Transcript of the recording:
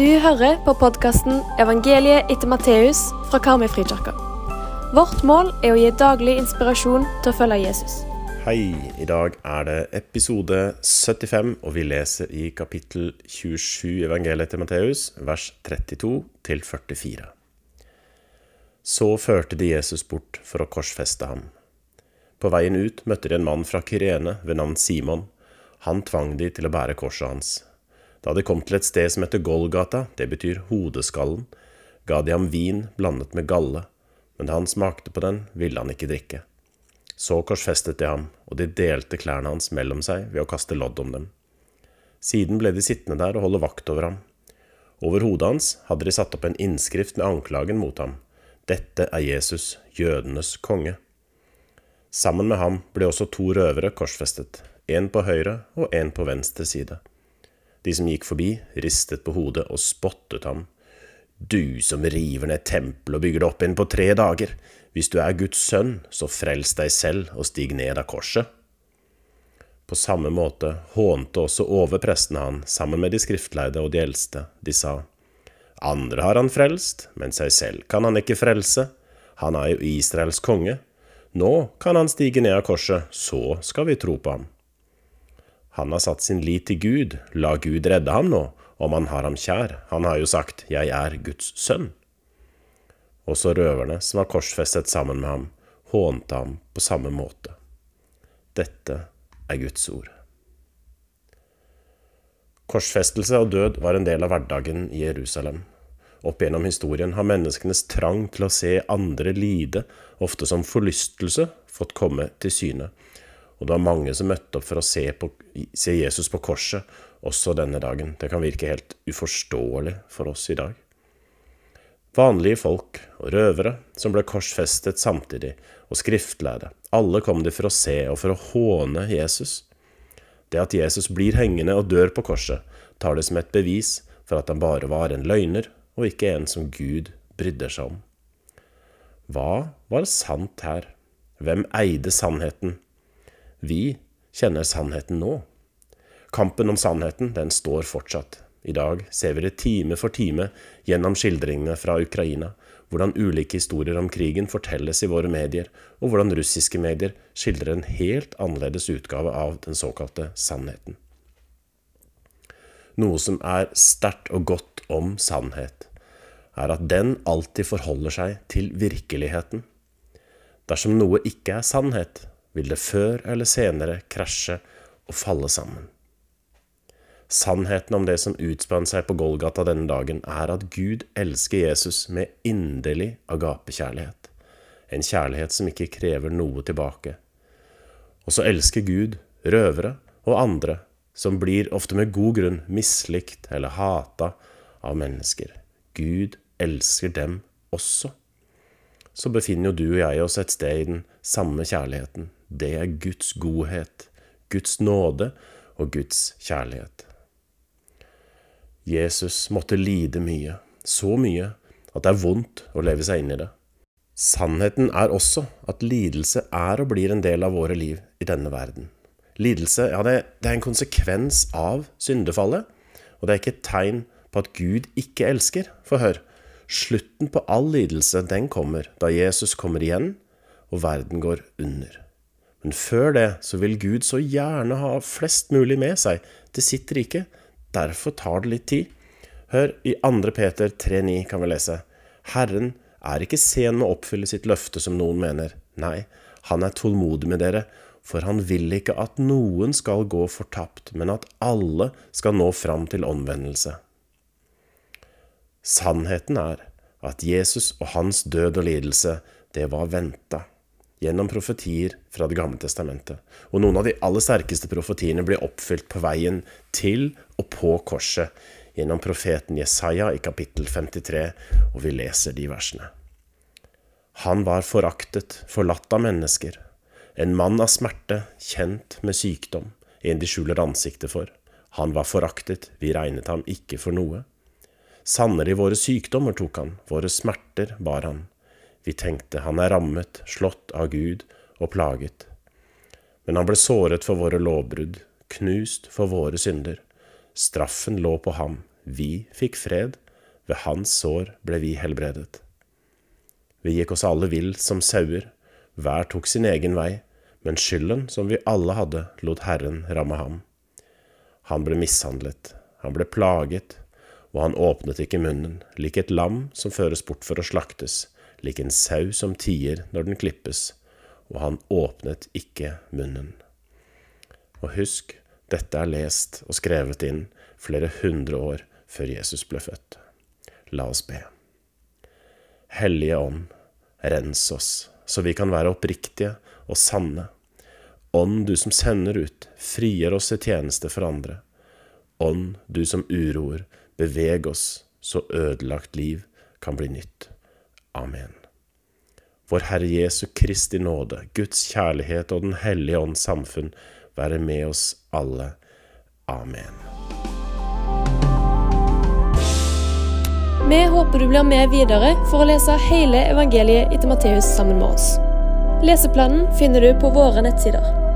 Du hører på podkasten 'Evangeliet etter Matteus' fra Karmøy-frikirka. Vårt mål er å gi daglig inspirasjon til å følge Jesus. Hei, i dag er det episode 75, og vi leser i kapittel 27 i evangeliet etter Matteus, vers 32 til 44. Så førte de Jesus bort for å korsfeste ham. På veien ut møtte de en mann fra Kyrene ved navn Simon. Han tvang de til å bære korset hans. Da de kom til et sted som heter Golgata, det betyr hodeskallen, ga de ham vin blandet med galle, men da han smakte på den, ville han ikke drikke. Så korsfestet de ham, og de delte klærne hans mellom seg ved å kaste lodd om dem. Siden ble de sittende der og holde vakt over ham. Over hodet hans hadde de satt opp en innskrift med anklagen mot ham. Dette er Jesus, jødenes konge. Sammen med ham ble også to røvere korsfestet, en på høyre og en på venstre side. De som gikk forbi, ristet på hodet og spottet ham. Du som river ned tempelet og bygger det opp igjen på tre dager. Hvis du er Guds sønn, så frels deg selv og stig ned av korset. På samme måte hånte også overprestene han sammen med de skriftleide og de eldste. De sa, Andre har han frelst, men seg selv kan han ikke frelse. Han er jo Israels konge. Nå kan han stige ned av korset, så skal vi tro på ham. Han har satt sin lit til Gud, la Gud redde ham nå, om han har ham kjær. Han har jo sagt, Jeg er Guds sønn. Også røverne, som var korsfestet sammen med ham, hånte ham på samme måte. Dette er Guds ord. Korsfestelse og død var en del av hverdagen i Jerusalem. Opp gjennom historien har menneskenes trang til å se andre lide, ofte som forlystelse, fått komme til syne. Og det var mange som møtte opp for å se, på, se, Jesus på korset også denne dagen. Det kan virke helt uforståelig for oss i dag. Vanlige folk og røvere som ble korsfestet samtidig, og skriftlærde. Alle kom de for å se og for å håne Jesus. Det at Jesus blir hengende og dør på korset, tar det som et bevis for at han bare var en løgner, og ikke en som Gud brydde seg om. Hva var sant her? Hvem eide sannheten? Vi kjenner sannheten nå. Kampen om sannheten, den står fortsatt. I dag ser vi det time for time gjennom skildringene fra Ukraina, hvordan ulike historier om krigen fortelles i våre medier, og hvordan russiske medier skildrer en helt annerledes utgave av den såkalte sannheten. Noe som er sterkt og godt om sannhet, er at den alltid forholder seg til virkeligheten. Dersom noe ikke er sannhet, vil det før eller senere krasje og falle sammen. Sannheten om det som utspant seg på Golgata denne dagen, er at Gud elsker Jesus med inderlig agapekjærlighet. En kjærlighet som ikke krever noe tilbake. Og så elsker Gud røvere og andre som blir ofte med god grunn mislikt eller hata av mennesker. Gud elsker dem også. Så befinner jo du og jeg oss et sted i den samme kjærligheten, det er Guds godhet, Guds nåde og Guds kjærlighet. Jesus måtte lide mye, så mye at det er vondt å leve seg inn i det. Sannheten er også at lidelse er og blir en del av våre liv i denne verden. Lidelse ja, det, er en konsekvens av syndefallet, og det er ikke et tegn på at Gud ikke elsker. For hør, slutten på all lidelse, den kommer da Jesus kommer igjen og verden går under. Men før det så vil Gud så gjerne ha flest mulig med seg til sitt rike. Derfor tar det litt tid. Hør, i 2. Peter 3,9 kan vi lese. Herren er ikke sen med å oppfylle sitt løfte, som noen mener. Nei, han er tålmodig med dere, for han vil ikke at noen skal gå fortapt, men at alle skal nå fram til omvendelse. Sannheten er at Jesus og hans død og lidelse, det var venta gjennom profetier fra Det gamle testamentet. Og noen av de aller sterkeste profetiene blir oppfylt på veien til og på korset gjennom profeten Jesaja i kapittel 53, og vi leser de versene. Han var foraktet, forlatt av mennesker, en mann av smerte, kjent med sykdom, en de skjuler ansiktet for. Han var foraktet, vi regnet ham ikke for noe. Sannelig våre sykdommer tok han, våre smerter bar han. Vi tenkte han er rammet, slått av Gud og plaget. Men han ble såret for våre lovbrudd, knust for våre synder. Straffen lå på ham, vi fikk fred, ved hans sår ble vi helbredet. Vi gikk oss alle vill som sauer, hver tok sin egen vei, men skylden som vi alle hadde, lot Herren ramme ham. Han ble mishandlet, han ble plaget, og han åpnet ikke munnen, lik et lam som føres bort for å slaktes, lik en sau som tier når den klippes, og han åpnet ikke munnen. Og husk, dette er lest og skrevet inn flere hundre år før Jesus ble født. La oss be. Hellige Ånd, rens oss, så vi kan være oppriktige og sanne. Ånd, du som sender ut, frigjør oss til tjeneste for andre. Ånd, du som uroer, beveg oss, så ødelagt liv kan bli nytt. Amen. Vår Herre Jesu Kristi nåde, Guds kjærlighet og Den hellige ånds samfunn være med oss alle. Amen. Vi håper du blir med videre for å lese hele evangeliet etter Matteus sammen med oss. Leseplanen finner du på våre nettsider.